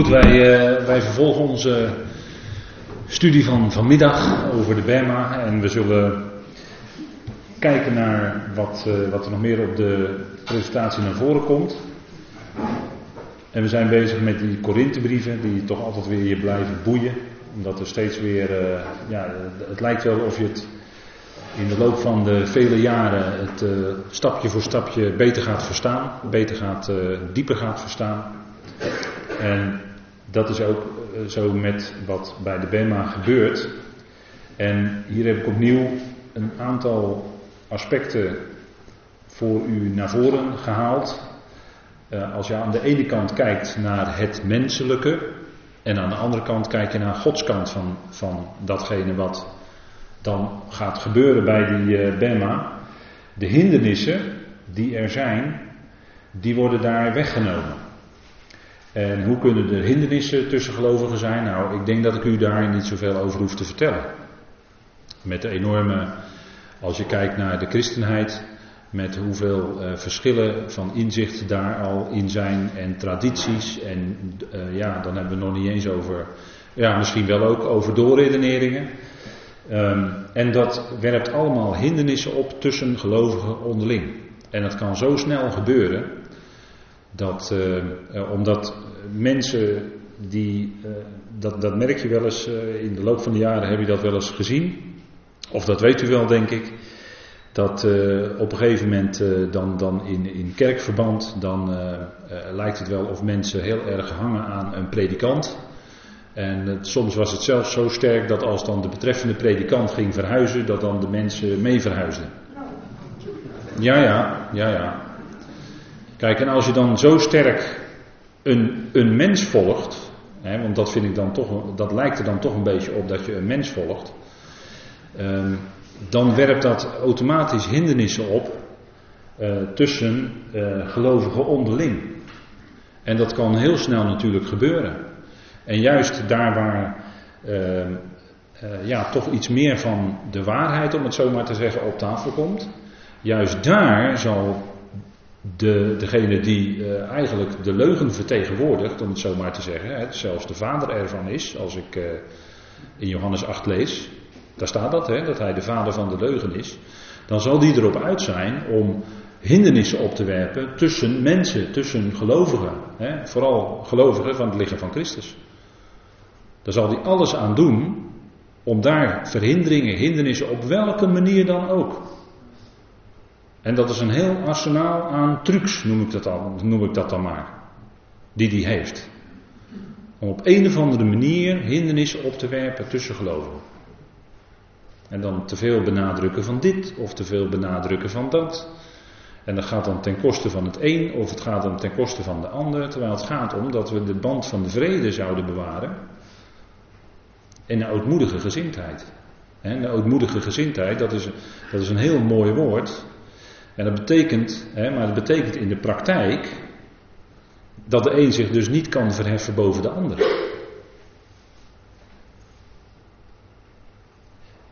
Goed, wij, eh, wij vervolgen onze studie van vanmiddag over de Bema en we zullen kijken naar wat, eh, wat er nog meer op de presentatie naar voren komt. En we zijn bezig met die Korinthebrieven die toch altijd weer je blijven boeien. Omdat er steeds weer, eh, ja, het lijkt wel of je het in de loop van de vele jaren het stapje voor stapje beter gaat verstaan, beter gaat, dieper gaat verstaan. En dat is ook eh, zo met wat bij de BEMA gebeurt. En hier heb ik opnieuw een aantal aspecten voor u naar voren gehaald. als je aan de ene kant kijkt naar het menselijke en aan de andere kant kijk je naar Gods kant van, van datgene wat dan gaat gebeuren bij die uh, Bema. De hindernissen die er zijn, die worden daar weggenomen. En hoe kunnen de hindernissen tussen gelovigen zijn? Nou, ik denk dat ik u daar niet zoveel over hoef te vertellen. Met de enorme, als je kijkt naar de christenheid, met hoeveel uh, verschillen van inzicht daar al in zijn en tradities. En uh, ja, dan hebben we nog niet eens over, ja, misschien wel ook over doorredeneringen. Um, en dat werpt allemaal hindernissen op tussen gelovigen onderling. En dat kan zo snel gebeuren dat, uh, omdat mensen die, uh, dat, dat merk je wel eens in de loop van de jaren, heb je dat wel eens gezien. Of dat weet u wel, denk ik. Dat op een gegeven moment dan, dan in, in kerkverband, dan lijkt het wel of mensen heel erg hangen aan een predikant. En soms was het zelfs zo sterk dat als dan de betreffende predikant ging verhuizen, dat dan de mensen mee verhuisden. Ja, ja, ja, ja. Kijk, en als je dan zo sterk een, een mens volgt, hè, want dat vind ik dan toch, dat lijkt er dan toch een beetje op dat je een mens volgt, um, dan werpt dat automatisch hindernissen op uh, tussen uh, gelovigen onderling. En dat kan heel snel natuurlijk gebeuren. En juist daar waar uh, uh, ja, toch iets meer van de waarheid, om het zo maar te zeggen, op tafel komt. Juist daar zal de, degene die uh, eigenlijk de leugen vertegenwoordigt, om het zo maar te zeggen, hè, zelfs de vader ervan is, als ik in Johannes 8 lees, daar staat dat, hè, dat hij de vader van de leugen is, dan zal die erop uit zijn om hindernissen op te werpen tussen mensen, tussen gelovigen. Hè, vooral gelovigen van het lichaam van Christus. Daar zal hij alles aan doen om daar verhinderingen, hindernissen, op welke manier dan ook. En dat is een heel arsenaal aan trucs, noem ik dat, al, noem ik dat dan maar. Die hij heeft. Om op een of andere manier hindernissen op te werpen tussen gelovigen. En dan te veel benadrukken van dit of te veel benadrukken van dat. En dat gaat dan ten koste van het een of het gaat dan ten koste van de ander. Terwijl het gaat om dat we de band van de vrede zouden bewaren. En een ootmoedige gezindheid. Een ootmoedige gezindheid, dat is, dat is een heel mooi woord. En dat betekent, maar dat betekent in de praktijk dat de een zich dus niet kan verheffen boven de ander.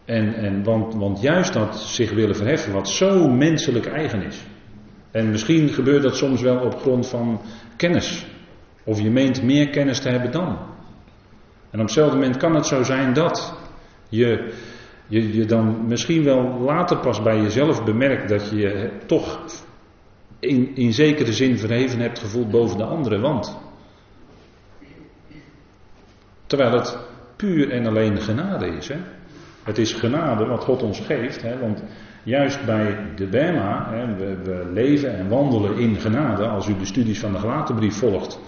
En, en want, want juist dat zich willen verheffen, wat zo menselijk eigen is. En misschien gebeurt dat soms wel op grond van kennis. Of je meent meer kennis te hebben dan. En op hetzelfde moment kan het zo zijn dat je, je, je dan misschien wel later pas bij jezelf bemerkt dat je je toch in, in zekere zin verheven hebt gevoeld boven de andere. Want terwijl het puur en alleen genade is. Hè? Het is genade wat God ons geeft. Hè? Want juist bij de Bema, hè, we, leven en wandelen in genade. Als u de studies van de Galatenbrief volgt,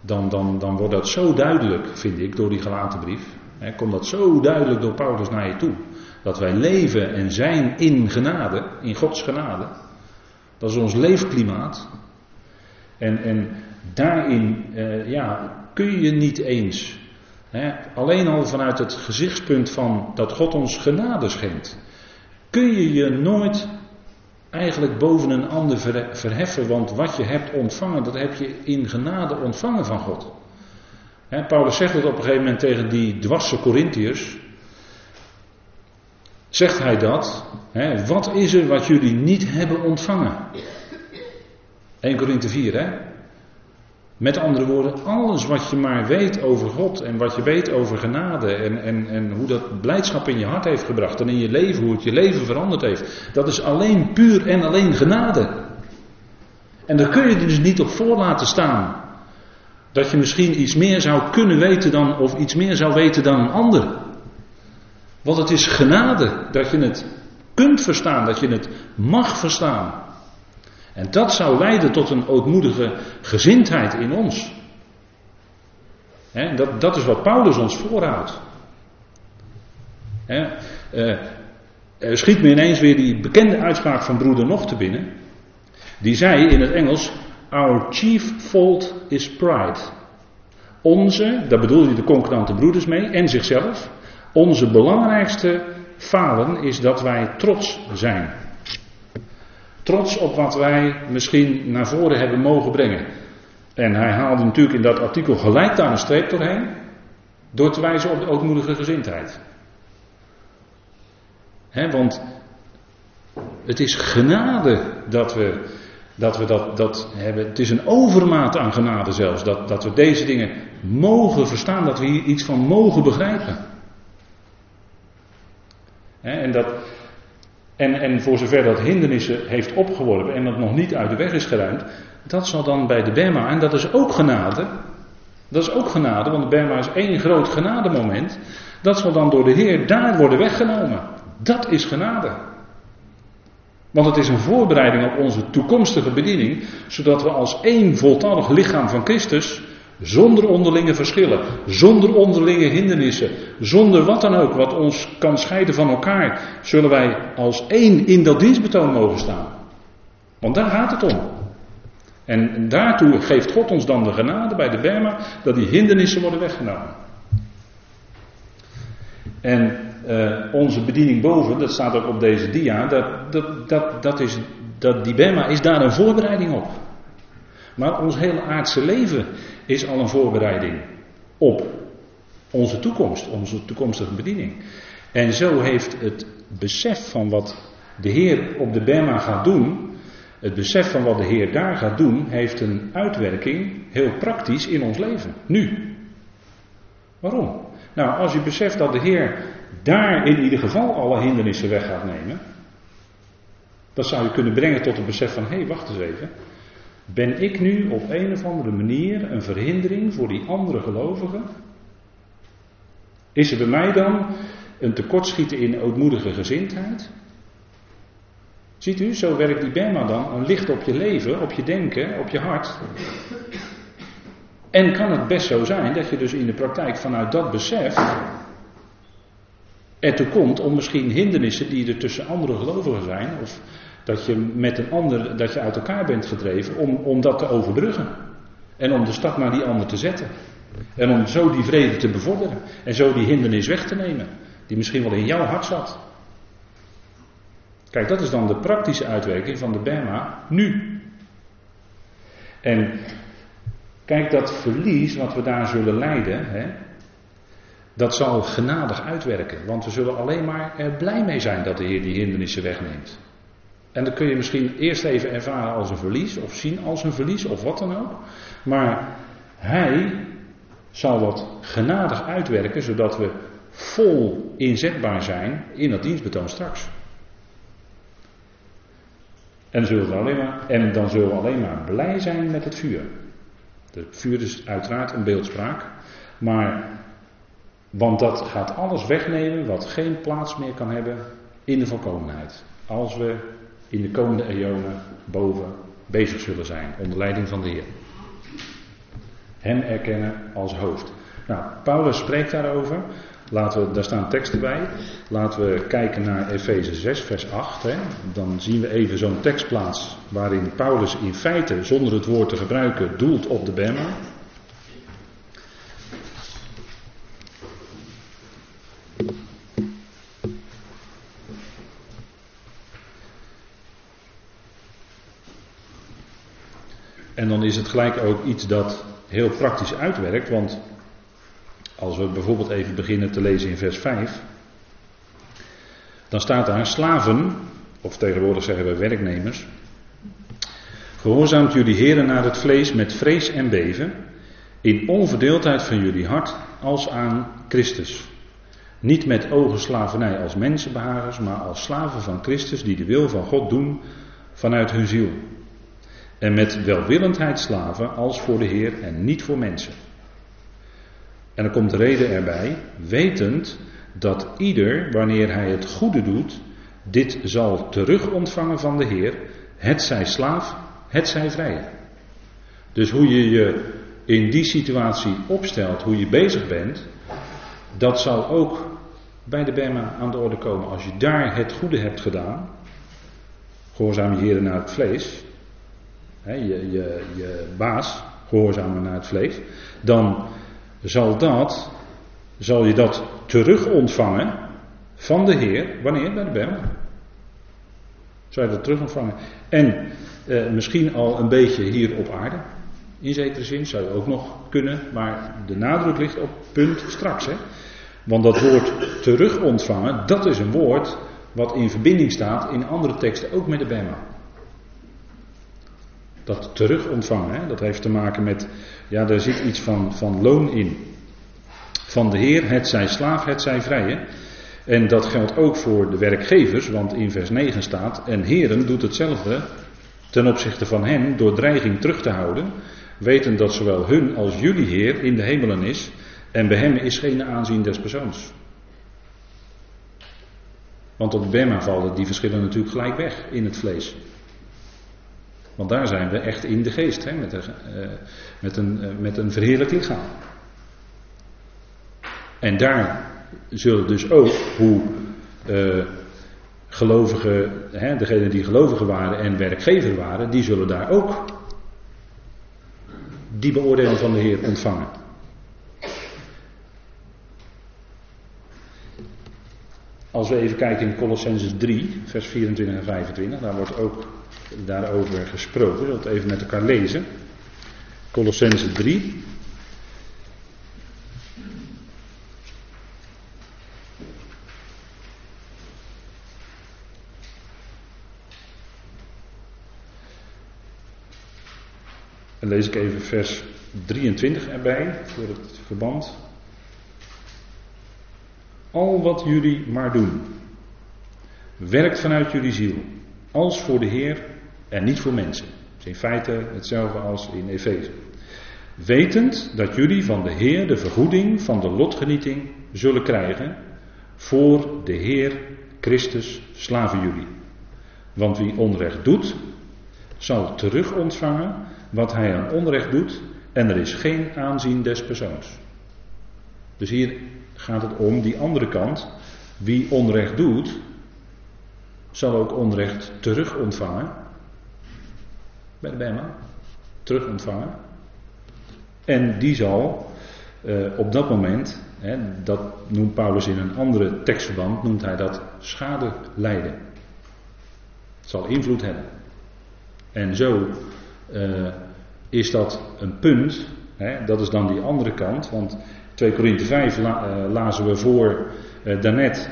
dan, dan, dan wordt dat zo duidelijk, vind ik, door die gelaten brief. Hè, komt dat zo duidelijk door Paulus naar je toe. Dat wij leven en zijn in genade, in Gods genade. Dat is ons leefklimaat. En, en daarin eh, ja, kun je niet eens, hè, alleen al vanuit het gezichtspunt van dat God ons genade schenkt, kun je je nooit eigenlijk boven een ander verheffen, want wat je hebt ontvangen, dat heb je in genade ontvangen van God. Paulus zegt het op een gegeven moment tegen die dwarse Corinthiërs. Zegt hij dat? wat is er wat jullie niet hebben ontvangen? 1 Korinthe 4, hè? Met andere woorden, alles wat je maar weet over God en wat je weet over genade en, en, en hoe dat blijdschap in je hart heeft gebracht en in je leven, hoe het je leven veranderd heeft, dat is alleen puur en alleen genade. En daar kun je dus niet op voor laten staan. Dat je misschien iets meer zou kunnen weten dan, of iets meer zou weten dan een ander. Want het is genade dat je het kunt verstaan, dat je het mag verstaan. En dat zou leiden tot een ootmoedige gezindheid in ons. dat, dat is wat Paulus ons voorhoudt. Er schiet me ineens weer die bekende uitspraak van broeder Nog te binnen. Die zei in het Engels: Our chief fault is pride. Onze, daar bedoelde hij de concurrente broeders mee en zichzelf. Onze belangrijkste falen is dat wij trots zijn. Trots op wat wij misschien naar voren hebben mogen brengen. En hij haalde natuurlijk in dat artikel gelijk daar een streep doorheen. Door te wijzen op de ootmoedige gezindheid. want het is genade dat we dat we dat, dat hebben. Het is een overmaat aan genade zelfs. Dat, dat we deze dingen mogen verstaan. Dat we hier iets van mogen begrijpen. En, dat, en, en voor zover dat hindernissen heeft opgeworpen en dat nog niet uit de weg is geruimd. Dat zal dan bij de Berma. En dat is ook genade. Dat is ook genade, want de Berma is één groot genademoment. Dat zal dan door de Heer daar worden weggenomen. Dat is genade. Want het is een voorbereiding op onze toekomstige bediening, zodat we als één voltallig lichaam van Christus, zonder onderlinge verschillen, zonder onderlinge hindernissen, zonder wat dan ook wat ons kan scheiden van elkaar, zullen wij als één in dat dienstbetoon mogen staan. Want daar gaat het om. En daartoe geeft God ons dan de genade bij de Berma dat die hindernissen worden weggenomen. En uh, onze bediening boven, dat staat ook op deze dia, dat, dat, dat, dat is, dat dilemma is daar een voorbereiding op. Maar ons hele aardse leven is al een voorbereiding op onze toekomst, onze toekomstige bediening. En zo heeft het besef van wat de Heer op de Bema gaat doen, het besef van wat de Heer daar gaat doen, heeft een uitwerking heel praktisch in ons leven. Nu. Waarom? Nou, als je beseft dat de Heer daar in ieder geval alle hindernissen weg gaat nemen, dat zou je kunnen brengen tot het besef van, hé, hey, wacht eens even. Ben ik nu op een of andere manier een verhindering voor die andere gelovigen? Is er bij mij dan een tekortschieten in ootmoedige gezindheid? Ziet u, zo werkt die Berma dan, een licht op je leven, op je denken, op je hart. En kan het best zo zijn dat je dus in de praktijk vanuit dat besef ertoe komt om misschien hindernissen die er tussen andere gelovigen zijn, of dat je met een ander, dat je uit elkaar bent gedreven, om, om dat te overbruggen. En om de stap naar die ander te zetten. En om zo die vrede te bevorderen. En zo die hindernis weg te nemen. Die misschien wel in jouw hart zat. Kijk, dat is dan de praktische uitwerking van de Berma nu. En kijk, dat verlies wat we daar zullen lijden, hè, dat zal genadig uitwerken. Want we zullen alleen maar er blij mee zijn dat de Heer die hindernissen wegneemt. En dat kun je misschien eerst even ervaren als een verlies, of zien als een verlies, of wat dan ook. Maar Hij zal dat genadig uitwerken, zodat we vol inzetbaar zijn in dat dienstbetoon straks. En, zullen we alleen maar, en dan zullen we alleen maar blij zijn met het vuur. Het vuur is uiteraard een beeldspraak. Maar want dat gaat alles wegnemen wat geen plaats meer kan hebben in de volkomenheid. Als we in de komende eonen boven bezig zullen zijn, onder leiding van de Heer. Hem erkennen als hoofd. Nou, Paulus spreekt daarover. Laten we, daar staan teksten bij. Laten we kijken naar Efeze 6, vers 8. Hè. Dan zien we even zo'n tekstplaats waarin Paulus in feite, zonder het woord te gebruiken, doelt op de Bema. En dan is het gelijk ook iets dat heel praktisch uitwerkt, want als we bijvoorbeeld even beginnen te lezen in vers 5, dan staat daar slaven, of tegenwoordig zeggen we werknemers, Gehoorzaamt jullie heren naar het vlees met vrees en beven, in onverdeeldheid van jullie hart als aan Christus. Niet met ogenslavernij als mensenbehagers, maar als slaven van Christus die de wil van God doen vanuit hun ziel. En met welwillendheid slaven als voor de Heer en niet voor mensen. En dan komt de reden erbij, wetend dat ieder, wanneer hij het goede doet, dit zal terug ontvangen van de Heer, het zij slaaf, het zij vrije. Dus hoe je je in die situatie opstelt, hoe je bezig bent, dat zal ook bij de Bema aan de orde komen. Als je daar het goede hebt gedaan, gehoorzaam je heren naar het vlees, je, je, je baas gehoorzamen naar het vlees, dan zal dat, zal je dat terug ontvangen van de Heer, wanneer? Bij de Bema. Zou je dat terug ontvangen. En eh, misschien al een beetje hier op aarde. In zekere zin zou je ook nog kunnen, maar de nadruk ligt op punt straks. Hè? Want dat woord terug ontvangen, dat is een woord wat in verbinding staat in andere teksten, ook met de Bema. Dat terug ontvangen, hè, dat heeft te maken met, ja, daar zit iets van, van loon in. Van de Heer, het zij slaaf, het zij vrije. En dat geldt ook voor de werkgevers, want in vers 9 staat, en Heren doet hetzelfde ten opzichte van hen door dreiging terug te houden, weten dat zowel hun als jullie Heer in de hemelen is, en bij hem is geen aanzien des persoons. Want op Bema vallen die verschillen natuurlijk gelijk weg in het vlees. Want daar zijn we echt in de geest, hè, met, een, uh, met, een, uh, met een verheerlijk lichaam. En daar zullen dus ook hoe uh, gelovigen, hè, degenen die gelovigen waren en werkgever waren, die zullen daar ook die beoordeling van de Heer ontvangen. Als we even kijken in Colossenses 3, vers 24 en 25, daar wordt ook daarover gesproken. We het even met elkaar lezen. Colossenses 3. Dan lees ik even vers 23 erbij, voor het verband. Al wat jullie maar doen, werkt vanuit jullie ziel, als voor de Heer en niet voor mensen. Dat is in feite hetzelfde als in Efeze. Wetend dat jullie van de Heer de vergoeding van de lotgenieting zullen krijgen, voor de Heer Christus slaven jullie. Want wie onrecht doet, zal terug ontvangen wat hij aan onrecht doet, en er is geen aanzien des persoons. Dus hier gaat het om die andere kant. Wie onrecht doet, zal ook onrecht terug ontvangen. Bij de Bema. Terug ontvangen. En die zal uh, op dat moment, hè, dat noemt Paulus in een andere tekstverband, noemt hij dat schade lijden. Het zal invloed hebben. En zo uh, is dat een punt, hè, dat is dan die andere kant, want 2 Korinthe 5 la, uh, lazen we voor daarnet.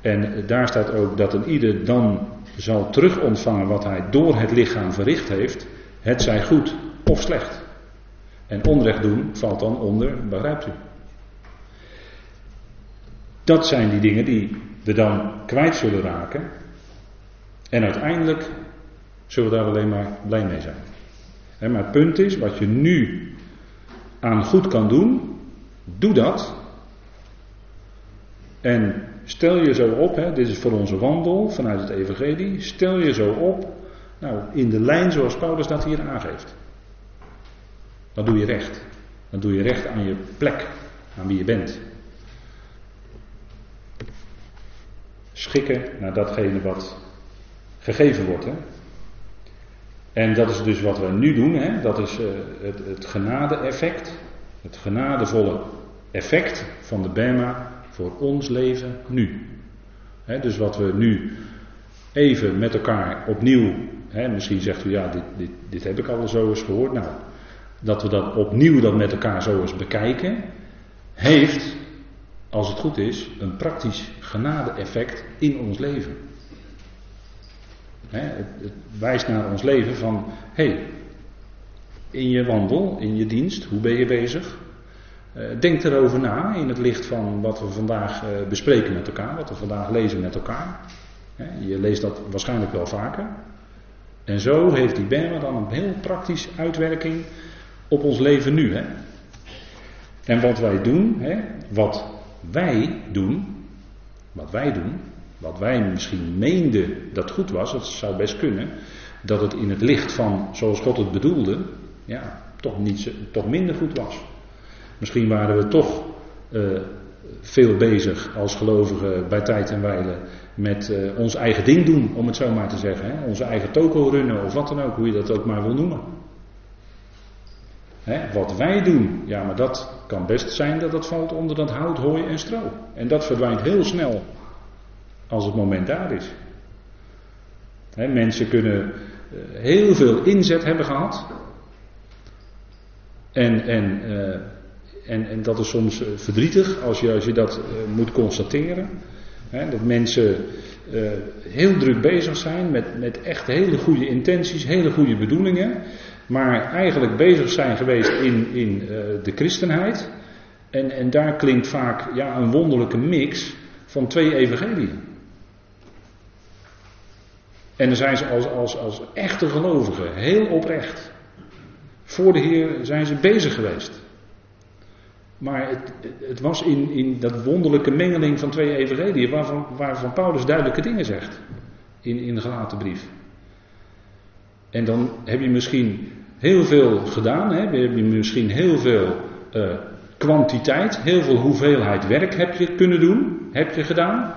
En daar staat ook dat een ieder dan zal terug ontvangen wat hij door het lichaam verricht heeft. Het zij goed of slecht. En onrecht doen valt dan onder, begrijpt u? Dat zijn die dingen die we dan kwijt zullen raken. En uiteindelijk zullen we daar alleen maar blij mee zijn. maar het punt is, wat je nu aan goed kan doen, Doe dat. En stel je zo op, hè, dit is voor onze wandel vanuit het Evangelie. Stel je zo op, nou, in de lijn zoals Paulus dat hier aangeeft. Dan doe je recht. Dan doe je recht aan je plek, aan wie je bent. Schikken naar datgene wat gegeven wordt. Hè. En dat is dus wat we nu doen, hè. dat is uh, het, het genade-effect. Het genadevolle effect van de Bema voor ons leven nu. dus wat we nu even met elkaar opnieuw, misschien zegt u ja, dit, dit, dit heb ik al zo eens gehoord. Nou, dat we dat opnieuw dan met elkaar zo eens bekijken, heeft, als het goed is, een praktisch genade-effect in ons leven. het, wijst naar ons leven van, hé, hey, in je wandel, in je dienst, hoe ben je bezig? Uh, denk erover na in het licht van wat we vandaag uh, bespreken met elkaar, wat we vandaag lezen met elkaar. je leest dat waarschijnlijk wel vaker. En zo heeft die Bema dan een heel praktische uitwerking op ons leven nu. Hè? En wat wij doen, hè, wat wij doen, wat wij doen, wat wij misschien meenden dat goed was, dat zou best kunnen, dat het in het licht van zoals God het bedoelde, ja, toch, niet, toch minder goed was. Misschien waren we toch uh, veel bezig als gelovigen bij tijd en wijle met uh, ons eigen ding doen, om het zo maar te zeggen. Hè? Onze eigen toko runnen of wat dan ook, hoe je dat ook maar wil noemen. Hè? Wat wij doen, ja, maar dat kan best zijn dat dat valt onder dat hout, hooi en stro. En dat verdwijnt heel snel als het moment daar is. Hè, mensen kunnen uh, heel veel inzet hebben gehad. En, en en, en dat is soms eh, verdrietig als je, als je dat uh, moet constateren. Hè, dat mensen uh, heel druk bezig zijn met, met echt hele goede intenties, hele goede bedoelingen. Maar eigenlijk bezig zijn geweest in, in de christenheid. En, en daar klinkt vaak ja, een wonderlijke mix van twee evangelieën. En dan zijn ze als, als, als echte gelovigen heel oprecht. Voor de Heer zijn ze bezig geweest. Maar het, het, was in, in dat wonderlijke mengeling van twee evangelieën waarvan, Paulus duidelijke dingen zegt in, in de gelaten brief. En dan heb je misschien heel veel gedaan, hè? heb je misschien heel veel uh, kwantiteit, heel veel hoeveelheid werk heb je kunnen doen, heb je gedaan.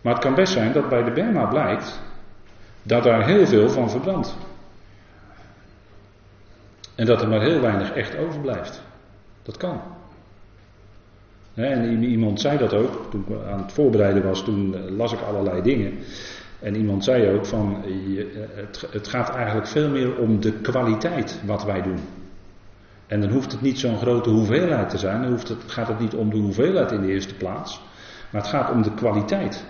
Maar het kan best zijn dat bij de Berma blijkt dat daar heel veel van verbrandt. En dat er maar heel weinig echt overblijft. Dat kan. En iemand zei dat ook, toen ik aan het voorbereiden was, toen eh, las ik allerlei dingen. En iemand zei ook van, het, het gaat eigenlijk veel meer om de kwaliteit wat wij doen. En dan hoeft het niet zo'n grote hoeveelheid te zijn, dan hoeft het, gaat het niet om de hoeveelheid in de eerste plaats, maar het gaat om de kwaliteit.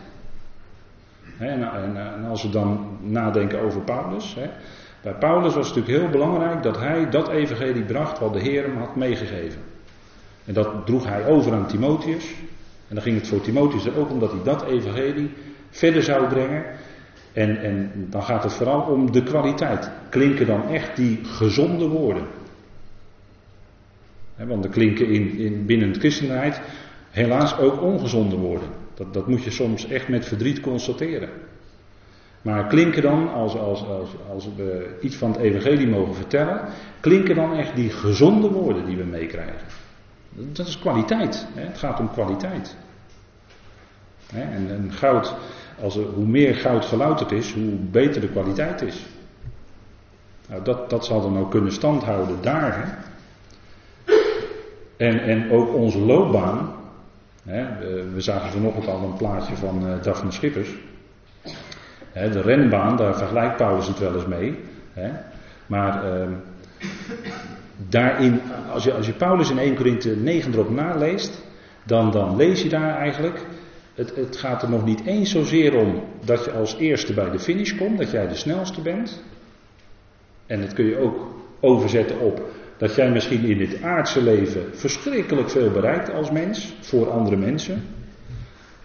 En als we dan nadenken over Paulus, bij Paulus was het natuurlijk heel belangrijk dat hij dat evangelie bracht wat de Heer hem had meegegeven. En dat droeg hij over aan Timotheus. En dan ging het voor Timotheus er ook om dat hij dat evangelie verder zou brengen. En, en dan gaat het vooral om de kwaliteit. Klinken dan echt die gezonde woorden? want er klinken in, in, binnen de christenheid helaas ook ongezonde woorden. Dat, dat moet je soms echt met verdriet constateren. Maar klinken dan, als, als, als, als we iets van het evangelie mogen vertellen, klinken dan echt die gezonde woorden die we meekrijgen. Dat is kwaliteit. Hè? Het gaat om kwaliteit. Hè? En, goud, als er, hoe meer goud gelouterd is, hoe beter de kwaliteit is. Nou, dat, dat zal dan ook kunnen standhouden daar. En, en ook onze loopbaan. Hè? We zagen vanochtend al een plaatje van uh, Daphne Schippers. Hè, de renbaan, daar vergelijkt Paulus het wel eens mee. Hè? Maar uh, daarin, als je, als je Paulus in 1 Korinthe 9 erop naleest, dan, dan lees je daar eigenlijk. Het, het gaat er nog niet eens zozeer om dat je als eerste bij de finish komt, dat jij de snelste bent. En dat kun je ook overzetten op dat jij misschien in dit aardse leven verschrikkelijk veel bereikt als mens voor andere mensen.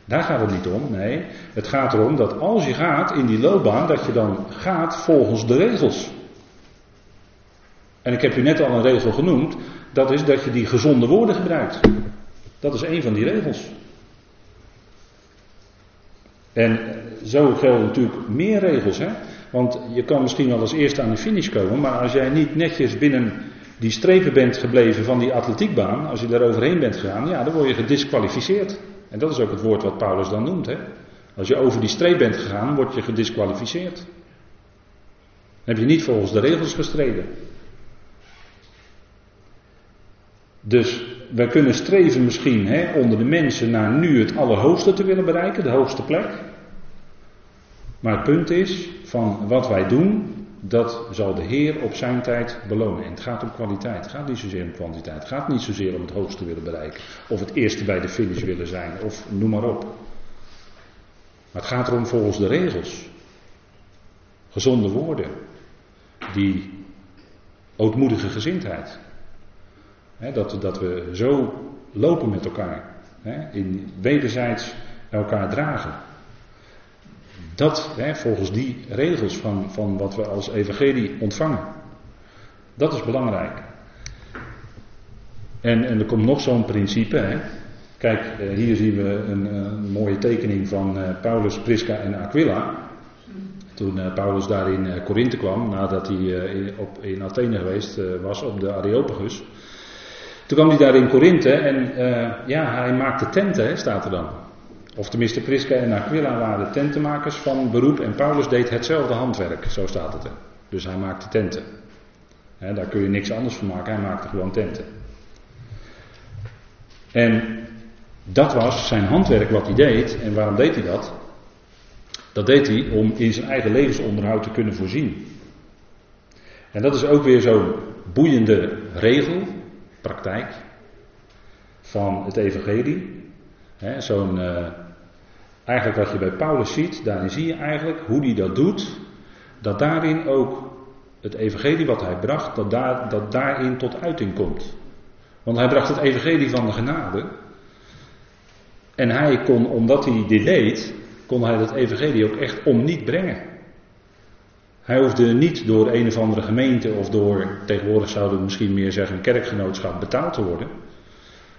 Daar gaat het niet om, nee. Het gaat erom dat als je gaat in die loopbaan, dat je dan gaat volgens de regels. En ik heb u net al een regel genoemd, dat is dat je die gezonde woorden gebruikt. Dat is een van die regels. En zo gelden natuurlijk meer regels, hè. Want je kan misschien wel als eerste aan de finish komen, maar als jij niet netjes binnen die strepen bent gebleven van die atletiekbaan, als je daar overheen bent gegaan, ja, dan word je gedisqualificeerd. En dat is ook het woord wat Paulus dan noemt. Hè? Als je over die streep bent gegaan, word je gedisqualificeerd. Dan heb je niet volgens de regels gestreden. Dus wij kunnen streven misschien hè, onder de mensen naar nu het allerhoogste te willen bereiken, de hoogste plek. Maar het punt is, van wat wij doen, dat zal de Heer op zijn tijd belonen. En het gaat om kwaliteit, het gaat niet zozeer om kwantiteit. Het gaat niet zozeer om het hoogste willen bereiken. Of het eerste bij de finish willen zijn, of noem maar op. Maar het gaat erom volgens de regels. gezonde woorden, die ootmoedige gezindheid. Dat, dat we zo lopen met elkaar, in wederzijds elkaar dragen. Dat, volgens die regels van, van wat we als evangelie ontvangen. Dat is belangrijk. En, en er komt nog zo'n principe. Kijk, eh, hier zien we een, mooie tekening van eh, Paulus, Prisca en Aquila. Toen uh, Paulus daar in Korinthe kwam, nadat hij op, in Athene geweest was op de Areopagus. Toen kwam hij daar in Korinthe en ja, hij maakte tenten, hè, staat er dan. Of tenminste, Prisca en Aquila waren tentenmakers van beroep en Paulus deed hetzelfde handwerk, zo staat het er. Dus hij maakte tenten. daar kun je niks anders van maken, hij maakte gewoon tenten. En dat was zijn handwerk wat hij deed. En waarom deed hij dat? Dat deed hij om in zijn eigen levensonderhoud te kunnen voorzien. En dat is ook weer zo'n boeiende regel, praktijk, van het evangelie. Zo'n, uh, eigenlijk wat je bij Paulus ziet, daarin zie je eigenlijk hoe hij dat doet. Dat daarin ook het evangelie wat hij bracht, dat, daar, dat daarin tot uiting komt. Want hij bracht het evangelie van de genade. En hij kon, omdat hij dit deed, kon hij dat evangelie ook echt om niet brengen. Hij hoefde niet door een of andere gemeente of door, tegenwoordig zouden we misschien meer zeggen, een kerkgenootschap betaald te worden.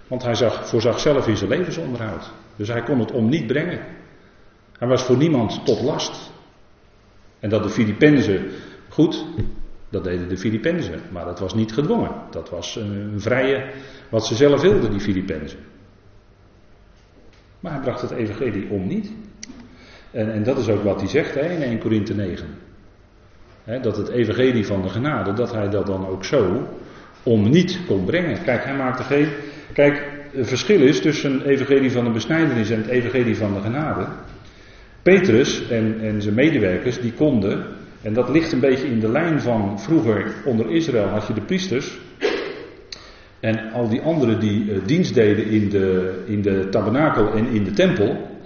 Want hij zag, voorzag zelf in zijn levensonderhoud. Dus hij kon het om niet brengen. Hij was voor niemand tot last. En dat de Filippenzen, goed, dat deden de Filippenzen, maar dat was niet gedwongen. Dat was een vrije, wat ze zelf wilden, die Filippenzen. Maar hij bracht het evangelie om niet. En, en dat is ook wat hij zegt hè, in 1 Korinthe 9. Dat het evangelie van de genade, dat hij dat dan ook zo om niet kon brengen. Kijk, hij maakte geen. Kijk, het verschil is tussen het evangelie van de besnijdenis en het evangelie van de genade. Petrus en, en zijn medewerkers, die konden, en dat ligt een beetje in de lijn van vroeger onder Israël had je de priesters. En al die anderen die uh, dienst deden in de, in de tabernakel en in de tempel,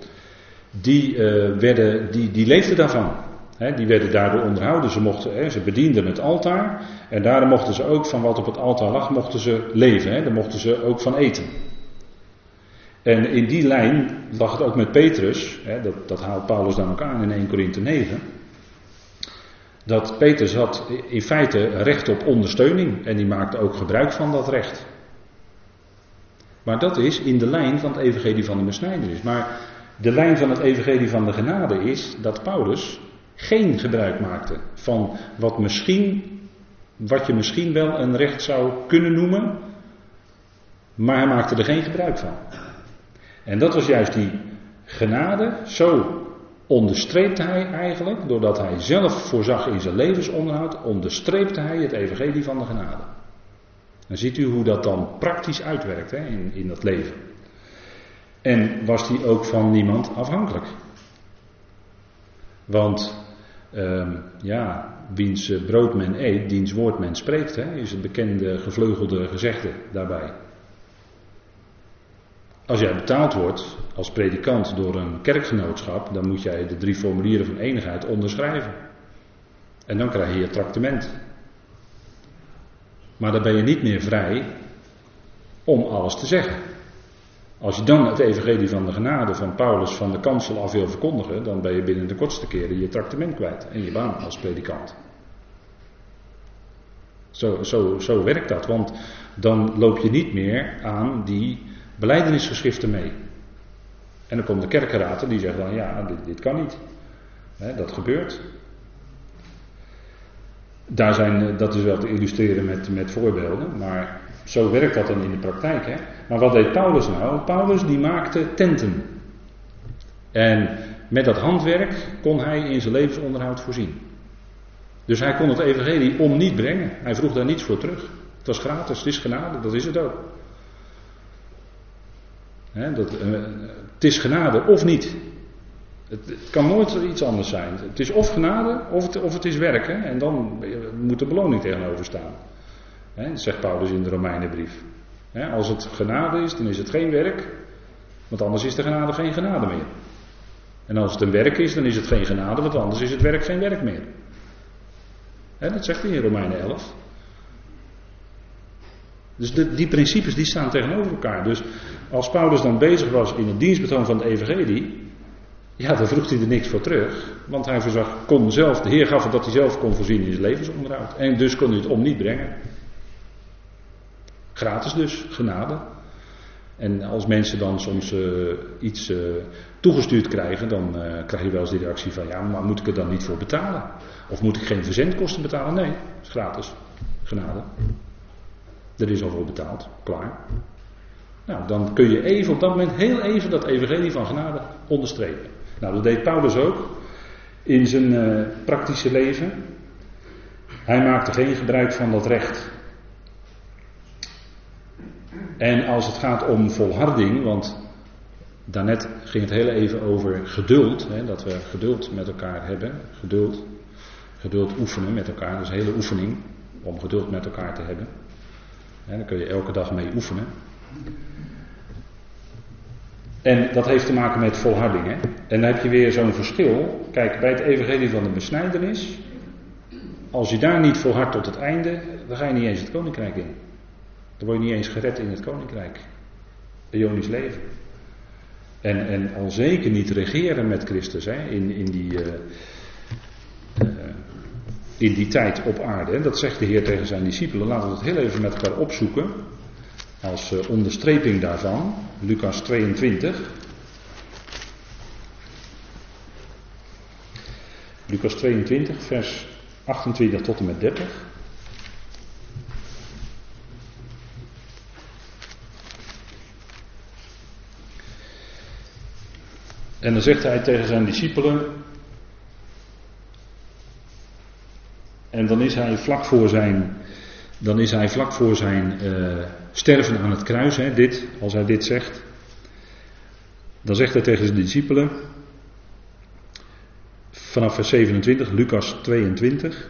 die, uh, werden, die, die leefden daarvan. Die werden daardoor onderhouden. Ze, mochten, ze bedienden het altaar. En daarom mochten ze ook van wat op het altaar lag, mochten ze leven. Daar mochten ze ook van eten. En in die lijn lag het ook met Petrus. dat, dat haalt Paulus dan ook aan in 1 Korinthe 9 dat Petrus had in feite recht op ondersteuning en die maakte ook gebruik van dat recht. Maar dat is in de lijn van het evangelie van de besnijdenis. Maar de lijn van het evangelie van de genade is dat Paulus geen gebruik maakte van wat misschien, wat je misschien wel een recht zou kunnen noemen, maar hij maakte er geen gebruik van. En dat was juist die genade, zo onderstreepte hij eigenlijk, doordat hij zelf voorzag in zijn levensonderhoud, onderstreepte hij het evangelie van de genade. Dan ziet u hoe dat dan praktisch uitwerkt hè, in, in dat leven. En was hij ook van niemand afhankelijk. Want uh, ja, wiens brood men eet, diens woord men spreekt, hè, is het bekende gevleugelde gezegde daarbij. Als jij betaald wordt als predikant door een kerkgenootschap, dan moet jij de drie formulieren van enigheid onderschrijven. En dan krijg je je tractement. Maar dan ben je niet meer vrij om alles te zeggen. Als je dan het evangelie van de genade van Paulus van de kansel af wil verkondigen, dan ben je binnen de kortste keren je tractement kwijt en je baan als predikant. Zo, zo, zo werkt dat, want dan loop je niet meer aan die beleidenisgeschriften mee. En dan komt de kerkenraad en die zegt dan, ja, dit, dit kan niet. dat gebeurt. Daar zijn, eh, dat is wel te illustreren met, met voorbeelden, maar zo werkt dat dan in de praktijk. Hè? Maar wat deed Paulus nou? Paulus die maakte tenten. En met dat handwerk kon hij in zijn levensonderhoud voorzien. Dus hij kon het evangelie om niet brengen. Hij vroeg daar niets voor terug. Het was gratis, het is genade, dat is het ook dat, uh, het is genade of niet. Het, het, kan nooit iets anders zijn. Het is of genade of het, of het is werken. En dan moet de beloning tegenover staan. Dat zegt Paulus in de Romeinenbrief. als het genade is, dan is het geen werk. Want anders is de genade geen genade meer. En als het een werk is, dan is het geen genade, want anders is het werk geen werk meer. dat zegt hij in Romeinen 11. Dus die principes die staan tegenover elkaar. Dus als Paulus dan bezig was in het dienstbetoon van de evangelie, ja, dan vroeg hij er niks voor terug. Want hij voorzag, kon zelf, de Heer gaf het dat hij zelf kon voorzien in zijn levensonderhoud. En dus kon hij het om niet brengen. Gratis dus, genade. En als mensen dan soms uh, iets uh, toegestuurd krijgen, dan uh, krijg je wel eens die reactie van ja, maar moet ik er dan niet voor betalen? Of moet ik geen verzendkosten betalen? Nee, is gratis. Genade. Er is al voor betaald, klaar. Nou, dan kun je even op dat moment heel even dat evangelie van genade onderstrepen. Nou, dat deed Paulus ook in zijn praktische leven. Hij maakte geen gebruik van dat recht en als het gaat om volharding, want daarnet ging het heel even over geduld, hè, dat we geduld met elkaar hebben, geduld, geduld oefenen met elkaar, is een hele oefening om geduld met elkaar te hebben. En daar kun je elke dag mee oefenen. En dat heeft te maken met volharding. Hè? En dan heb je weer zo'n verschil. Kijk, bij het evangelie van de besnijdenis, als je daar niet volhardt tot het einde, dan ga je niet eens het koninkrijk in. Dan word je niet eens gered in het koninkrijk. Ionisch leven. En, en al zeker niet regeren met Christus hè, in, in, die, uh, uh, in die tijd op aarde. Dat zegt de Heer tegen zijn discipelen. Laten we het heel even met elkaar opzoeken. Als uh, onderstreping daarvan. Lucas 22. Lucas 22, vers 28 tot en met 30. En dan zegt hij tegen zijn discipelen. En dan is hij vlak voor zijn, dan is hij vlak voor zijn uh, sterven aan het kruis, hè, dit, als hij dit zegt. Dan zegt hij tegen zijn discipelen, vanaf vers 27, Lucas 22.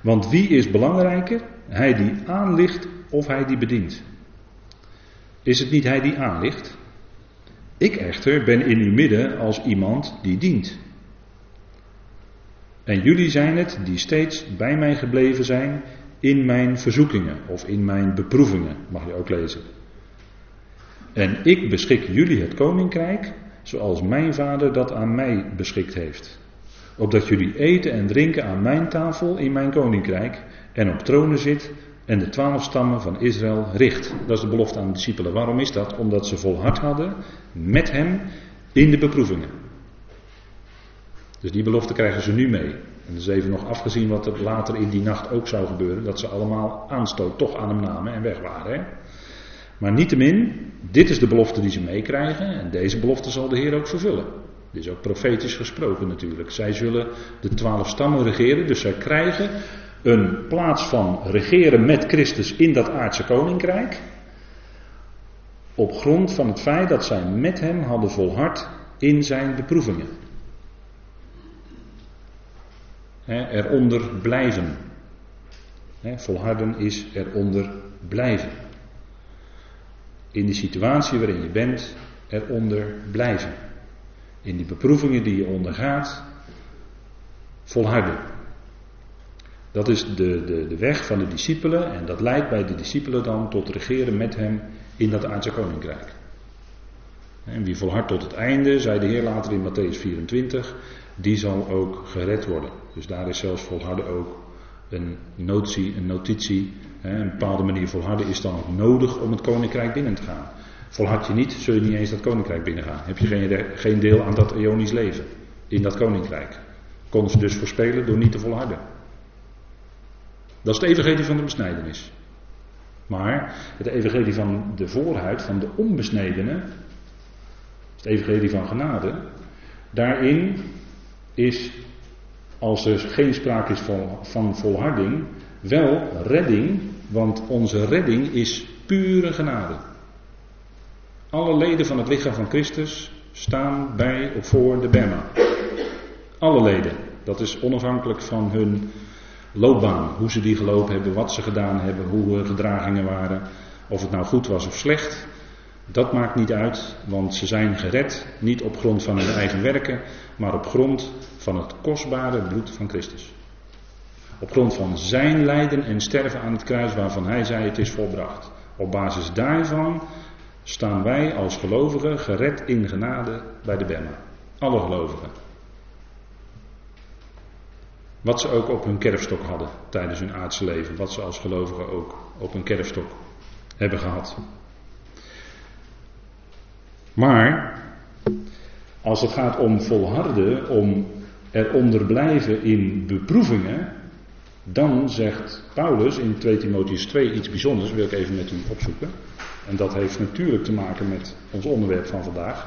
Want wie is belangrijker? Hij die aanlicht of hij die bedient? Is het niet hij die aanlicht? Ik echter ben in uw midden als iemand die dient. En jullie zijn het die steeds bij mij gebleven zijn in mijn verzoekingen of in mijn beproevingen, mag je ook lezen. En ik beschik jullie het koninkrijk zoals mijn vader dat aan mij beschikt heeft. Opdat jullie eten en drinken aan mijn tafel in mijn koninkrijk en op tronen zit en de twaalf stammen van Israël richt. Dat is de belofte aan de discipelen. Waarom is dat? Omdat ze volhard hadden met hem in de beproevingen. Dus die belofte krijgen ze nu mee. En dus even nog afgezien wat er later in die nacht ook zou gebeuren. Dat ze allemaal aanstoot toch aan hem namen en weg waren. Hè? Maar niettemin, dit is de belofte die ze meekrijgen. En deze belofte zal de Heer ook vervullen. Dit is ook profetisch gesproken natuurlijk. Zij zullen de twaalf stammen regeren. Dus zij krijgen een plaats van regeren met Christus in dat aardse koninkrijk. Op grond van het feit dat zij met hem hadden volhard in zijn beproevingen. eronder blijven. volharden is eronder blijven. In die situatie waarin je bent, eronder blijven. In die beproevingen die je ondergaat, volharden. Dat is de, de, de weg van de discipelen en dat leidt bij de discipelen dan tot regeren met hem in dat aardse koninkrijk. En wie volhardt tot het einde, zei de Heer later in Matthäus 24, die zal ook gered worden. Dus daar is zelfs volharden ook een notie, een notitie. Een bepaalde manier volharden is dan ook nodig om het koninkrijk binnen te gaan. Volhard je niet, zul je niet eens dat koninkrijk binnengaan. Heb je geen, geen deel aan dat eonisch leven in dat koninkrijk. Konden ze dus voorspelen door niet te volharden. Dat is het evangelie van de besnijdenis. Maar het evangelie van de voorhuid, van de onbesnedene, het evangelie van genade, daarin is, als er geen sprake is van, van volharding, wel redding, want onze redding is pure genade. Alle leden van het lichaam van Christus staan bij of voor de Bema. Alle leden. Dat is onafhankelijk van hun loopbaan. Hoe ze die gelopen hebben, wat ze gedaan hebben, hoe gedragingen waren. Of het nou goed was of slecht. Dat maakt niet uit, want ze zijn gered niet op grond van hun eigen werken, maar op grond van het kostbare bloed van Christus. Op grond van zijn lijden en sterven aan het kruis waarvan hij zei het is volbracht. Op basis daarvan staan wij als gelovigen gered in genade bij de Bemma. Alle gelovigen. Wat ze ook op hun kerfstok hadden tijdens hun aardse leven. Wat ze als gelovigen ook op hun kerfstok hebben gehad. Maar als het gaat om volharden, om eronder blijven in beproevingen, dan zegt Paulus in 2 Timotheus 2 iets bijzonders, wil ik even met u opzoeken. En dat heeft natuurlijk te maken met ons onderwerp van vandaag.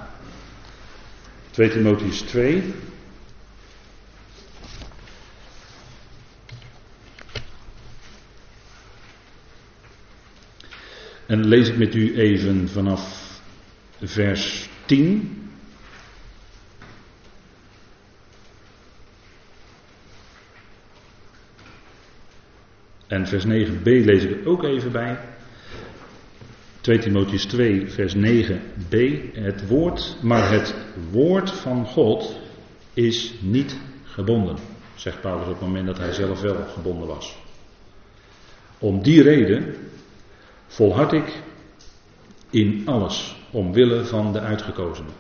2 Timotheus 2. En lees ik met u even vanaf vers 10. En vers 9b lees ik er ook even bij. 2 Timotheus 2, vers 9b. Het woord, maar het woord van God is niet gebonden, zegt Paulus op het moment dat hij zelf wel gebonden was. Om die reden volhard ik in alles, omwille van de uitgekozenen.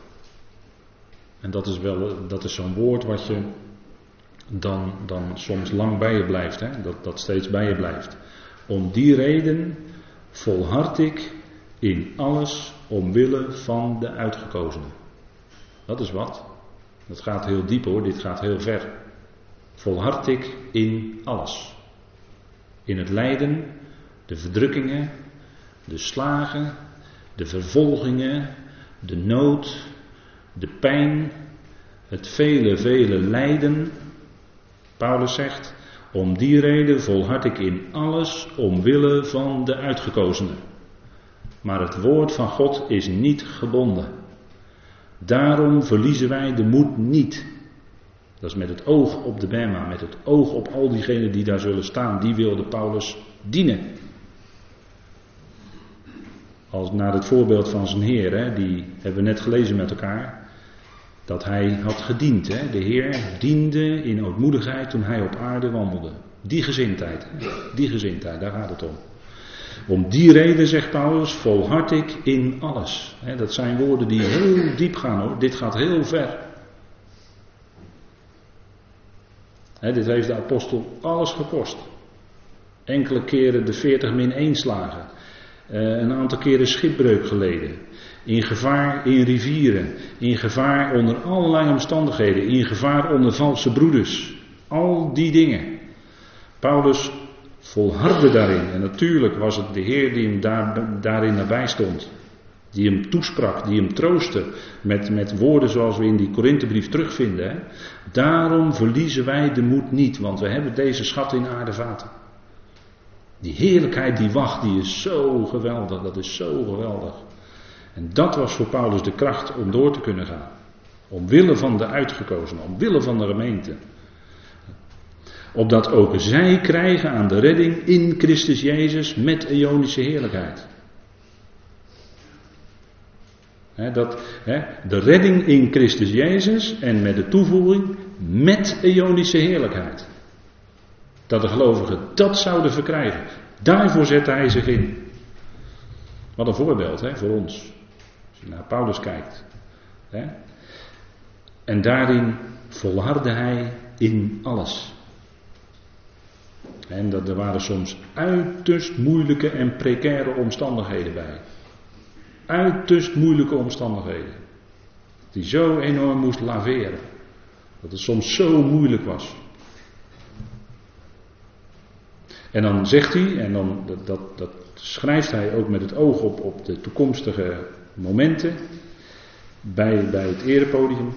En dat is wel, dat is zo'n woord wat je dan, dan soms lang bij je blijft, hè? Dat, dat steeds bij je blijft. Om die reden volhard ik in alles omwille van de uitgekozenen. Dat is wat. Dat gaat heel diep hoor, dit gaat heel ver. Volhard ik in alles. In het lijden, de verdrukkingen, de slagen, de vervolgingen, de nood, de pijn, het vele, vele lijden Paulus zegt, om die reden volhard ik in alles omwille van de uitgekozenen. Maar het woord van God is niet gebonden. Daarom verliezen wij de moed niet. Dat is met het oog op de Bema, met het oog op al diegenen die daar zullen staan. Die wilde Paulus dienen. Als naar het voorbeeld van zijn Heer, hè, die hebben we net gelezen met elkaar dat hij had gediend. Hè? De Heer diende in ootmoedigheid toen hij op aarde wandelde. Die gezindheid, die gezindheid, daar gaat het om. Om die reden, zegt Paulus, volhard ik in alles. Dat zijn woorden die heel diep gaan hoor. Dit gaat heel ver. Dit heeft de apostel alles gekost. Enkele keren de 40 min 1 slagen. Eh, een aantal keren schipbreuk geleden. In gevaar in rivieren. In gevaar onder allerlei omstandigheden. In gevaar onder valse broeders. Al die dingen. Paulus volhardde daarin. En natuurlijk was het de Heer die hem daar, daarin nabij stond. Die hem toesprak, die hem troostte. Met, met woorden zoals we in die Korinthebrief terugvinden. Hè. Daarom verliezen wij de moed niet. Want we hebben deze schat in aardevaten. Die heerlijkheid die wacht, die is zo geweldig. Dat is zo geweldig. En dat was voor Paulus de kracht om door te kunnen gaan. Omwille van de uitgekozenen, omwille van de gemeente. Opdat ook zij krijgen aan de redding in Christus Jezus met eonische heerlijkheid. dat, de redding in Christus Jezus en met de toevoeging met eonische heerlijkheid. Dat de gelovigen dat zouden verkrijgen. Daarvoor zette hij zich in. Wat een voorbeeld hè, voor ons. Als je naar Paulus kijkt. Hè? En daarin volhardde hij in alles. En dat er waren soms uiterst moeilijke en precaire omstandigheden bij. Uiterst moeilijke omstandigheden. Die zo enorm moest laveren. Dat het soms zo moeilijk was. En dan zegt hij, en dan, dat, dat, schrijft hij ook met het oog op, op de toekomstige momenten bij, bij het erepodium.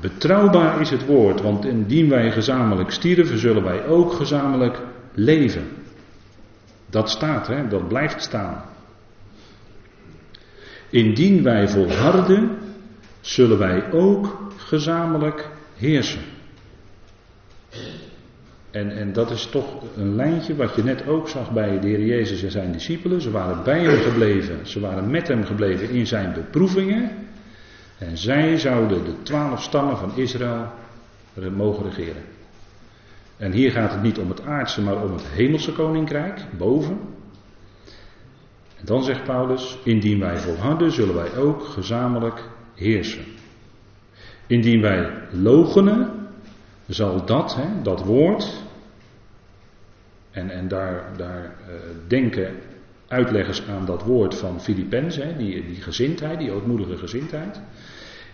Betrouwbaar is het woord, want indien wij gezamenlijk stierven, zullen wij ook gezamenlijk leven. Dat staat, hè? dat blijft staan. Indien wij volharden, zullen wij ook gezamenlijk heersen. En, en dat is toch een lijntje wat je net ook zag bij de Heer Jezus en zijn discipelen. Ze waren bij hem gebleven, ze waren met hem gebleven in zijn beproevingen. En zij zouden de twaalf stammen van Israël mogen regeren. En hier gaat het niet om het aardse, maar om het hemelse koninkrijk, boven. En dan zegt Paulus, indien wij volharden, zullen wij ook gezamenlijk heersen. Indien wij logenen, zal dat, hè, dat woord, en, en daar, daar uh, denken uitleggers aan dat woord van Filippenzen, die, die gezindheid, die ootmoedige gezindheid.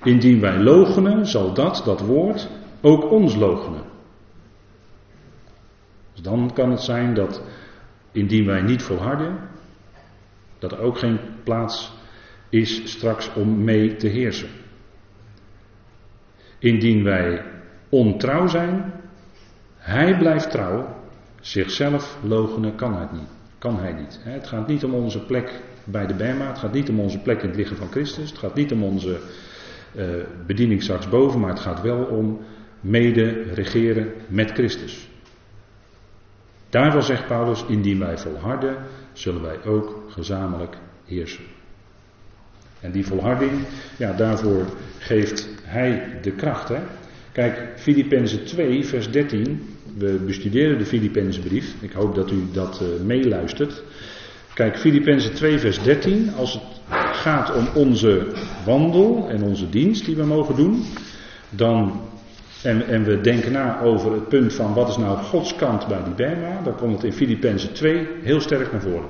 Indien wij logenen, zal dat, dat woord, ook ons logenen. Dus dan kan het zijn dat indien wij niet volharden, dat er ook geen plaats is straks om mee te heersen. Indien wij ontrouw zijn, hij blijft trouw, zichzelf logenen kan hij niet. Kan hij niet. Het gaat niet om onze plek bij de Bema, het gaat niet om onze plek in het lichaam van Christus, het gaat niet om onze uh, bediening straks boven, maar het gaat wel om mede regeren met Christus. Daarvan zegt Paulus, indien wij volharden, zullen wij ook gezamenlijk heersen. En die volharding, ja, daarvoor geeft hij de kracht. Hè? Kijk, Filippenzen 2, vers 13. We bestuderen de Filippenzen brief. Ik hoop dat u dat uh, meeluistert. Kijk, Filippenzen 2, vers 13. Als het gaat om onze wandel en onze dienst die we mogen doen, dan en, en, we denken na over het punt van wat is nou Gods kant bij die Bema, dan komt het in Filippenzen 2 heel sterk naar voren.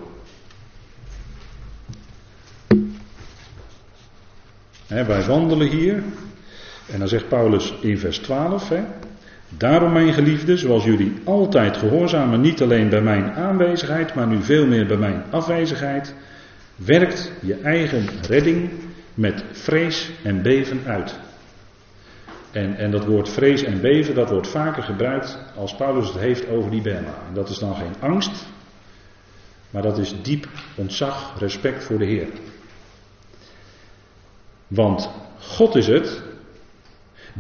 wij wandelen hier, en dan zegt Paulus in vers 12, daarom mijn geliefde, zoals jullie altijd gehoorzamen, niet alleen bij mijn aanwezigheid, maar nu veel meer bij mijn afwezigheid, werkt je eigen redding met vrees en beven uit. En, en dat woord vrees en beven, dat wordt vaker gebruikt als Paulus het heeft over die Bema. En dat is dan geen angst, maar dat is diep ontzag, respect voor de Heer. Want God is het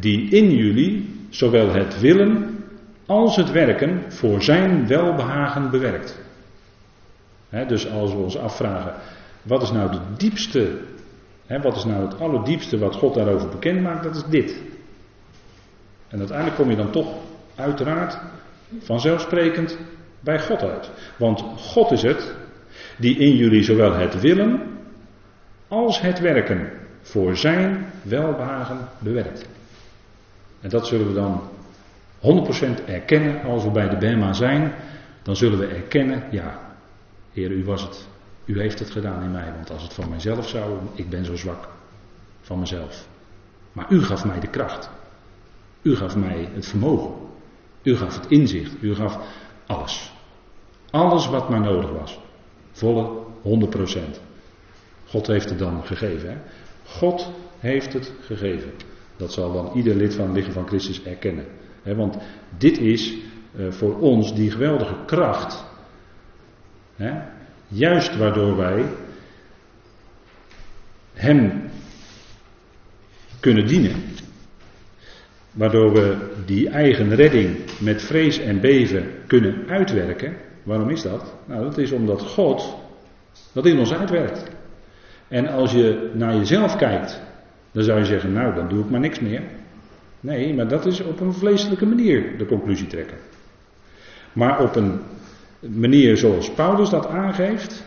die in jullie zowel het willen als het werken voor zijn welbehagen bewerkt. dus als we ons afvragen, wat is nou de diepste, wat is nou het allerdiepste wat God daarover bekend maakt, dat is dit. En uiteindelijk kom je dan toch uiteraard vanzelfsprekend bij God uit. Want God is het die in jullie zowel het willen als het werken voor zijn welbehagen bewerkt. En dat zullen we dan 100% erkennen als we bij de Bema zijn. Dan zullen we erkennen, ja, Heer, u was het. U heeft het gedaan in mij. Want als het van mijzelf zou, ik ben zo zwak van mezelf. Maar u gaf mij de kracht. U gaf mij het vermogen. U gaf het inzicht. U gaf alles. Alles wat maar nodig was. Volle 100%. God heeft het dan gegeven. Hè? God heeft het gegeven. Dat zal dan ieder lid van het lichaam van Christus erkennen. want dit is uh, voor ons die geweldige kracht. juist waardoor wij Hem kunnen dienen. Waardoor we die eigen redding met vrees en beven kunnen uitwerken. Waarom is dat? Nou, dat is omdat God dat in ons uitwerkt. En als je naar jezelf kijkt, dan zou je zeggen, nou dan doe ik maar niks meer. Nee, maar dat is op een vleeselijke manier de conclusie trekken. Maar op een manier zoals Paulus dat aangeeft.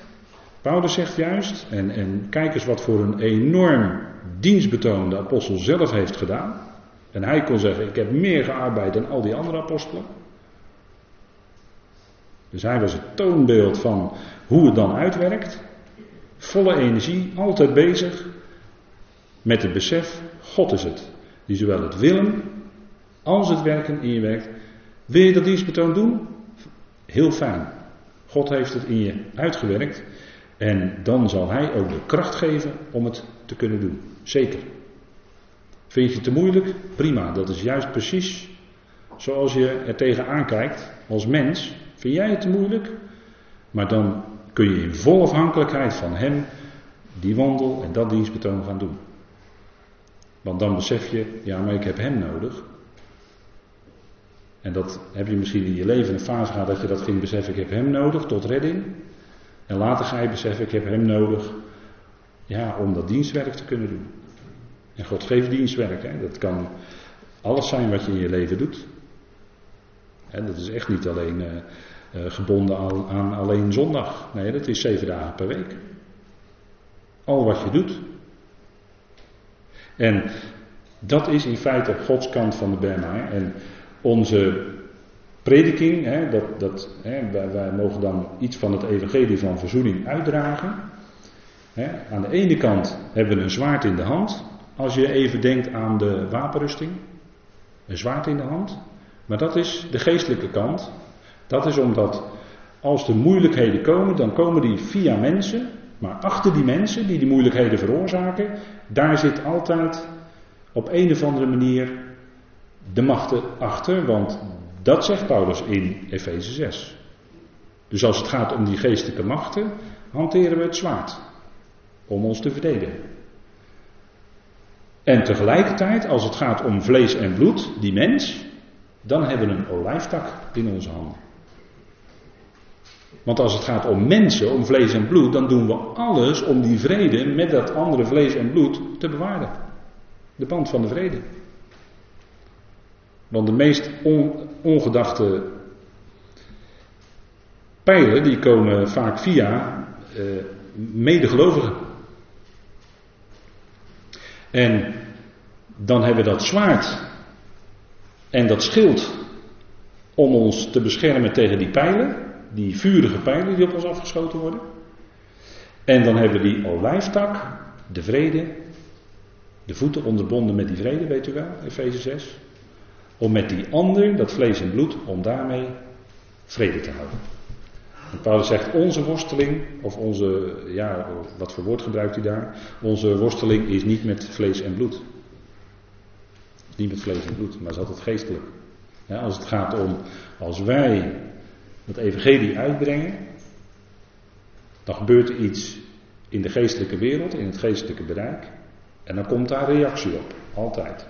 Paulus zegt juist, en, en kijk eens wat voor een enorm dienstbetoon de apostel zelf heeft gedaan. En hij kon zeggen, ik heb meer gearbeid dan al die andere apostelen. Dus hij was het toonbeeld van hoe het dan uitwerkt. Volle energie, altijd bezig met het besef, God is het. Die zowel het willen als het werken in je werkt. Wil je dat dienstbetoon doen? Heel fijn. God heeft het in je uitgewerkt. En dan zal hij ook de kracht geven om het te kunnen doen. Zeker. Vind je het te moeilijk? Prima, dat is juist precies zoals je er tegenaan kijkt als mens. Vind jij het te moeilijk? Maar dan kun je in volle afhankelijkheid van Hem die wandel en dat dienstbetoon gaan doen. Want dan besef je, ja, maar ik heb Hem nodig. En dat heb je misschien in je leven een fase gehad dat je dat ging beseffen, ik heb Hem nodig tot redding. En later ga je beseffen, ik heb Hem nodig ja, om dat dienstwerk te kunnen doen. En God geeft dienstwerk. Hè? Dat kan alles zijn wat je in je leven doet. dat is echt niet alleen eh, eh, gebonden aan, aan alleen zondag. Nee, dat is zeven dagen per week. Al wat je doet. En dat is in feite Gods kant van de Bema. En onze prediking, hè, dat, dat, hè, wij, mogen dan iets van het evangelie van verzoening uitdragen. Hè. Aan de ene kant hebben we een zwaard in de hand. Als je even denkt aan de wapenrusting. Een zwaard in de hand. Maar dat is de geestelijke kant. Dat is omdat als er moeilijkheden komen, dan komen die via mensen. Maar achter die mensen die die moeilijkheden veroorzaken, daar zit altijd op een of andere manier de machten achter. Want dat zegt Paulus in Efeze 6. Dus als het gaat om die geestelijke machten, hanteren we het zwaard. Om ons te verdedigen. En tegelijkertijd, als het gaat om vlees en bloed, die mens, dan hebben we een olijftak in onze handen. Want als het gaat om mensen, om vlees en bloed, dan doen we alles om die vrede met dat andere vlees en bloed te bewaren. De band van de vrede. Want de meest ongedachte pijlen, die komen vaak via uh, medegelovigen. En dan hebben we dat zwaard en dat schild om ons te beschermen tegen die pijlen, die vurige pijlen die op ons afgeschoten worden. En dan hebben we die olijftak, de vrede, de voeten onderbonden met die vrede, weet u wel, Efeze 6. Om met die ander, dat vlees en bloed, om daarmee vrede te houden. En Paulus zegt onze worsteling, of onze, ja, wat voor woord gebruikt hij daar? Onze worsteling is niet met vlees en bloed. Niet met vlees en bloed, maar is altijd geestelijk. Ja, als het gaat om, als wij het evangelie uitbrengen, dan gebeurt er iets in de geestelijke wereld, in het geestelijke bereik. En dan komt daar reactie op, altijd.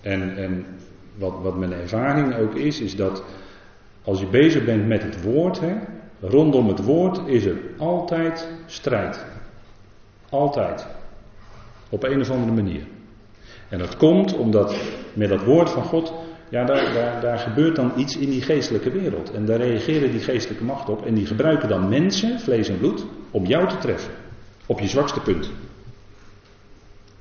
En, en wat, wat mijn ervaring ook is, is dat als je bezig bent met het woord, hè, rondom het woord is er altijd strijd. Altijd. Op een of andere manier. En dat komt omdat met dat woord van God, ja, daar, daar, gebeurt dan iets in die geestelijke wereld. En daar reageren die geestelijke machten op. En die gebruiken dan mensen, vlees en bloed, om jou te treffen. Op je zwakste punt.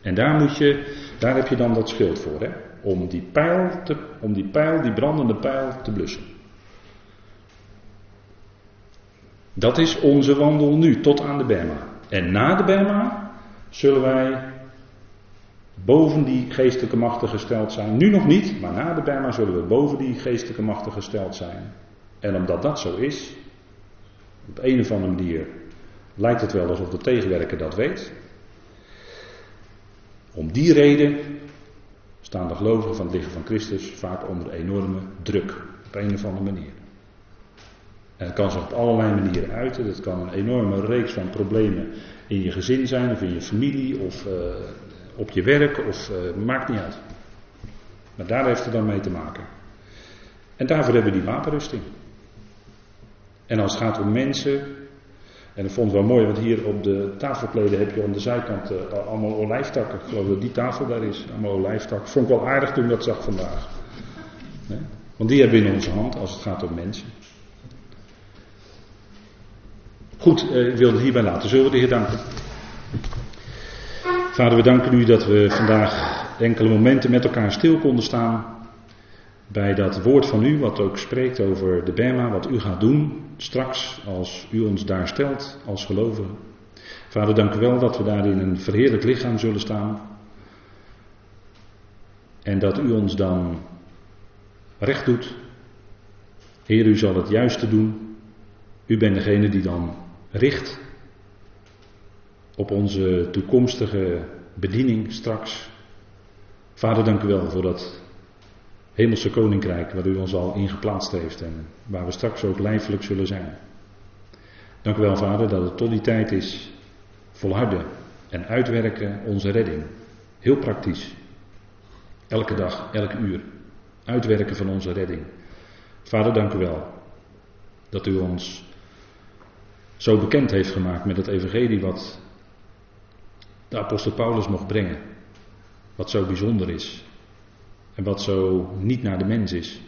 En daar, moet je, daar heb je dan dat schild voor, hè? Om die pijl, te, om die pijl, die brandende pijl te blussen. Dat is onze wandel nu, tot aan de Berma. En na de Berma zullen wij boven die geestelijke machten gesteld zijn. Nu nog niet, maar na de Berma zullen we boven die geestelijke machten gesteld zijn. En omdat dat zo is, op een of andere manier lijkt het wel alsof de tegenwerker dat weet. Om die reden staan de gelovigen van het lichaam van Christus vaak onder enorme druk. Op een of andere manier. En het kan zich op allerlei manieren uiten. Dat kan een enorme reeks van problemen in je gezin zijn, of in je familie, of uh, op je werk, of uh, maakt niet uit. Maar daar heeft het dan mee te maken. En daarvoor hebben we die wapenrusting. En als het gaat om mensen, en ik vond het wel mooi, want hier op de tafelkleden heb je aan de zijkant uh, allemaal olijftakken. Ik geloof dat die tafel daar is, allemaal olijftakken. Vond ik wel aardig toen ik dat zag vandaag. Want die hebben we in onze hand als het gaat om mensen. Goed, eh, ik wilde hierbij laten. Zullen we de Heer danken? Vader, we danken u dat we vandaag enkele momenten met elkaar stil konden staan. Bij dat woord van u, wat ook spreekt over de Bema, wat u gaat doen straks als u ons daar stelt als gelovigen. Vader, dank u wel dat we daar in een verheerlijk lichaam zullen staan. En dat u ons dan recht doet. Heer, u zal het juiste doen. U bent degene die dan richt op onze toekomstige bediening straks. Vader, dank u wel voor dat hemelse koninkrijk waar u ons al ingeplaatst heeft en waar we straks ook lijfelijk zullen zijn. Dank u wel, Vader, dat het tot die tijd is volharden en uitwerken onze redding. Heel praktisch. Elke dag, elk uur. Uitwerken van onze redding. Vader, dank u wel dat u ons zo bekend heeft gemaakt met het evangelie wat de apostel Paulus mocht brengen. Wat zo bijzonder is. en wat zo niet naar de mens is.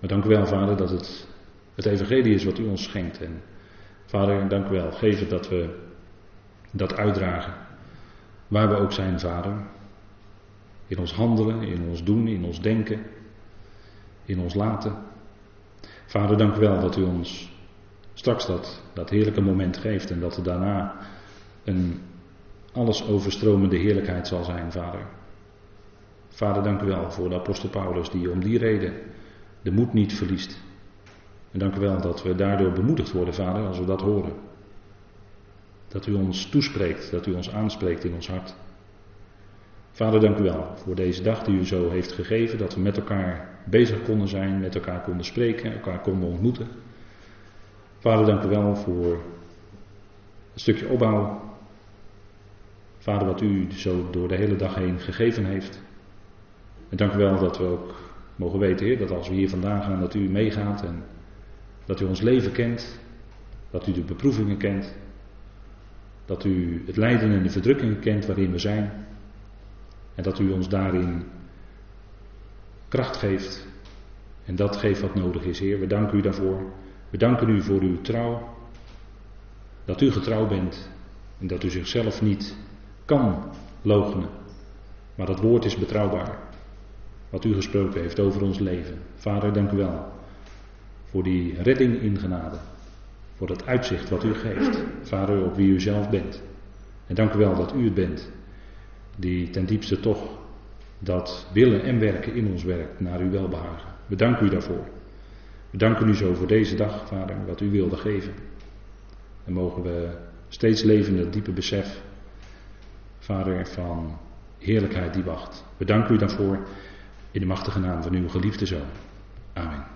Maar dank u wel, Vader, dat het het evangelie is wat u ons schenkt. En Vader, dank u wel. Geef het dat we dat uitdragen. Waar we ook zijn, Vader. In ons handelen, in ons doen, in ons denken, in ons laten. Vader, dank u wel dat u ons straks dat, dat heerlijke moment geeft en dat er daarna een alles overstromende heerlijkheid zal zijn, Vader. Vader, dank u wel voor de apostel Paulus die om die reden de moed niet verliest. En dank u wel dat we daardoor bemoedigd worden, Vader, als we dat horen. Dat u ons toespreekt, dat u ons aanspreekt in ons hart. Vader, dank u wel voor deze dag die u zo heeft gegeven, dat we met elkaar bezig konden zijn, met elkaar konden spreken, elkaar konden ontmoeten. Vader, dank u wel voor een stukje opbouw. Vader, wat u zo door de hele dag heen gegeven heeft. En dank u wel dat we ook mogen weten, Heer, dat als we hier vandaan gaan, dat u meegaat en dat u ons leven kent, dat u de beproevingen kent, dat u het lijden en de verdrukkingen kent waarin we zijn. En dat u ons daarin kracht geeft. En dat geeft wat nodig is, Heer. We danken u daarvoor. We danken u voor uw trouw. Dat u getrouw bent en dat u zichzelf niet kan logenen. Maar dat woord is betrouwbaar. Wat u gesproken heeft over ons leven. Vader, dank u wel voor die redding in genade. Voor dat uitzicht wat u geeft. Vader, op wie u zelf bent. En dank u wel dat u het bent. Die ten diepste toch dat willen en werken in ons werkt naar uw welbehagen. We danken u daarvoor. We danken u zo voor deze dag, Vader, wat u wilde geven. En mogen we steeds leven in diepe besef, Vader, van heerlijkheid die wacht. We danken u daarvoor in de machtige naam van uw geliefde Zoon. Amen.